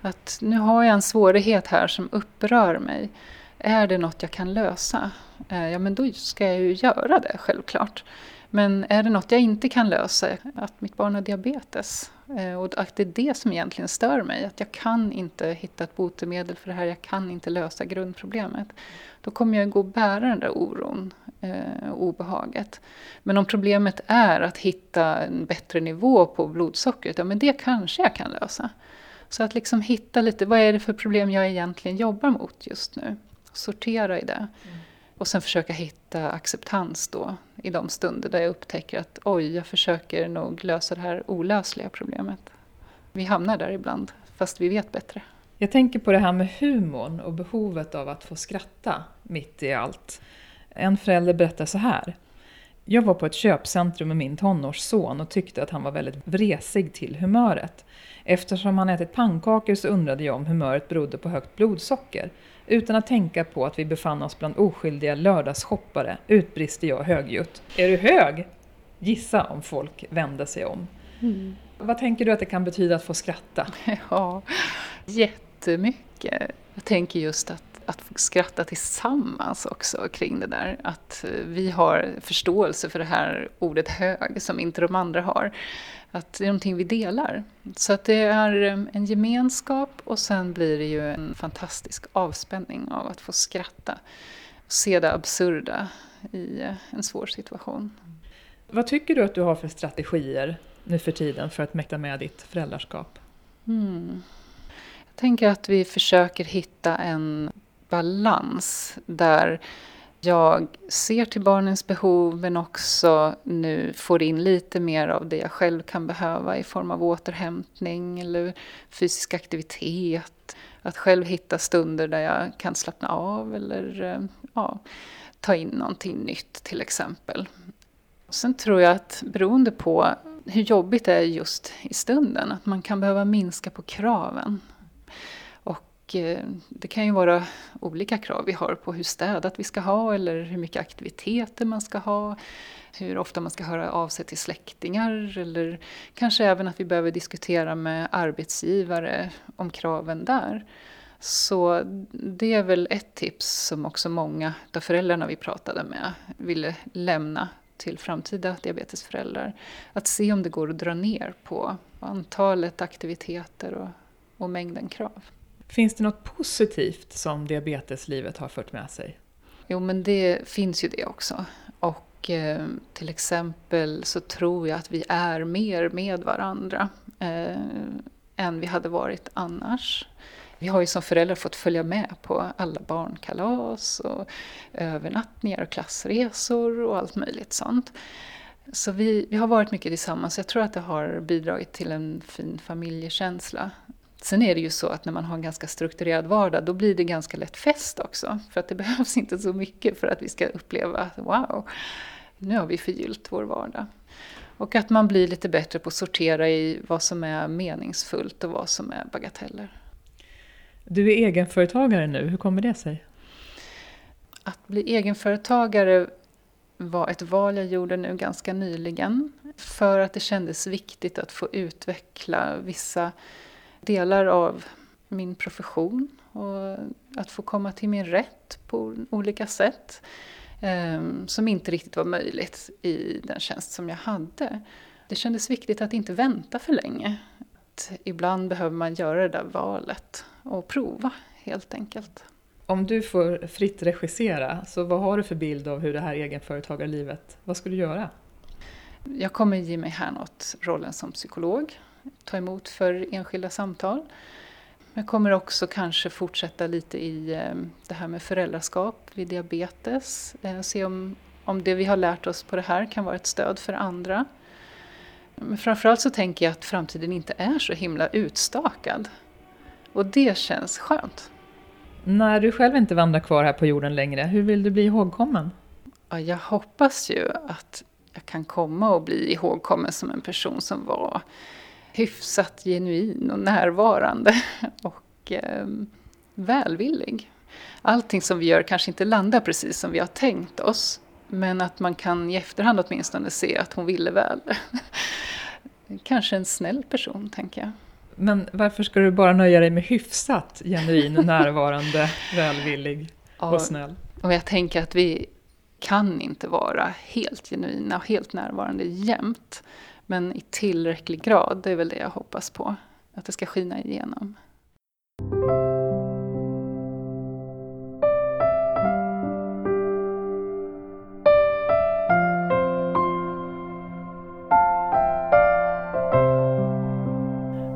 Att nu har jag en svårighet här som upprör mig. Är det något jag kan lösa? Eh, ja, men då ska jag ju göra det, självklart. Men är det något jag inte kan lösa, att mitt barn har diabetes, eh, och att det är det som egentligen stör mig, att jag kan inte hitta ett botemedel för det här, jag kan inte lösa grundproblemet. Då kommer jag gå och bära den där oron eh, och obehaget. Men om problemet är att hitta en bättre nivå på blodsockret, ja men det kanske jag kan lösa. Så att liksom hitta lite, vad är det för problem jag egentligen jobbar mot just nu? Sortera i det. Mm. Och sen försöka hitta acceptans då i de stunder där jag upptäcker att oj, jag försöker nog lösa det här olösliga problemet. Vi hamnar där ibland, fast vi vet bättre. Jag tänker på det här med humorn och behovet av att få skratta mitt i allt. En förälder berättar så här. Jag var på ett köpcentrum med min tonårsson och tyckte att han var väldigt vresig till humöret. Eftersom han ätit pannkakor så undrade jag om humöret berodde på högt blodsocker. Utan att tänka på att vi befann oss bland oskyldiga lördagsshoppare utbrister jag högljutt. Är du hög? Gissa om folk vände sig om. Mm. Vad tänker du att det kan betyda att få skratta? Ja, jättemycket. Jag tänker just att att skratta tillsammans också kring det där. Att vi har förståelse för det här ordet hög som inte de andra har. Att det är någonting vi delar. Så att det är en gemenskap och sen blir det ju en fantastisk avspänning av att få skratta. Och se det absurda i en svår situation. Vad tycker du att du har för strategier nu för tiden för att mäkta med ditt föräldraskap? Mm. Jag tänker att vi försöker hitta en balans där jag ser till barnens behov men också nu får in lite mer av det jag själv kan behöva i form av återhämtning eller fysisk aktivitet. Att själv hitta stunder där jag kan slappna av eller eh, ja, ta in någonting nytt till exempel. Sen tror jag att beroende på hur jobbigt det är just i stunden, att man kan behöva minska på kraven. Eh, det kan ju vara olika krav vi har på hur städat vi ska ha eller hur mycket aktiviteter man ska ha. Hur ofta man ska höra av sig till släktingar eller kanske även att vi behöver diskutera med arbetsgivare om kraven där. Så det är väl ett tips som också många av föräldrarna vi pratade med ville lämna till framtida diabetesföräldrar. Att se om det går att dra ner på antalet aktiviteter och, och mängden krav. Finns det något positivt som diabeteslivet har fört med sig? Jo, men det finns ju det också. Och eh, till exempel så tror jag att vi är mer med varandra eh, än vi hade varit annars. Vi har ju som föräldrar fått följa med på alla barnkalas och övernattningar och klassresor och allt möjligt sånt. Så vi, vi har varit mycket tillsammans. Jag tror att det har bidragit till en fin familjekänsla Sen är det ju så att när man har en ganska strukturerad vardag, då blir det ganska lätt fest också. För att det behövs inte så mycket för att vi ska uppleva att wow, nu har vi förgyllt vår vardag. Och att man blir lite bättre på att sortera i vad som är meningsfullt och vad som är bagateller. Du är egenföretagare nu, hur kommer det sig? Att bli egenföretagare var ett val jag gjorde nu ganska nyligen. För att det kändes viktigt att få utveckla vissa delar av min profession och att få komma till min rätt på olika sätt. Ehm, som inte riktigt var möjligt i den tjänst som jag hade. Det kändes viktigt att inte vänta för länge. Att ibland behöver man göra det där valet och prova helt enkelt. Om du får fritt regissera, så vad har du för bild av hur det här egenföretagarlivet, vad ska du göra? Jag kommer ge mig härnåt rollen som psykolog ta emot för enskilda samtal. Jag kommer också kanske fortsätta lite i eh, det här med föräldraskap vid diabetes. Eh, se om, om det vi har lärt oss på det här kan vara ett stöd för andra. Men framförallt så tänker jag att framtiden inte är så himla utstakad. Och det känns skönt. När du själv inte vandrar kvar här på jorden längre, hur vill du bli ihågkommen? Ja, jag hoppas ju att jag kan komma och bli ihågkommen som en person som var hyfsat genuin och närvarande och eh, välvillig. Allting som vi gör kanske inte landar precis som vi har tänkt oss men att man kan i efterhand åtminstone se att hon ville väl. kanske en snäll person, tänker jag. Men varför ska du bara nöja dig med hyfsat genuin, närvarande, välvillig och snäll? och jag tänker att vi kan inte vara helt genuina och helt närvarande jämt. Men i tillräcklig grad, det är väl det jag hoppas på. Att det ska skina igenom.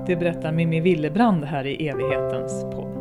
Det berättar Mimmi Willebrand här i evighetens podd.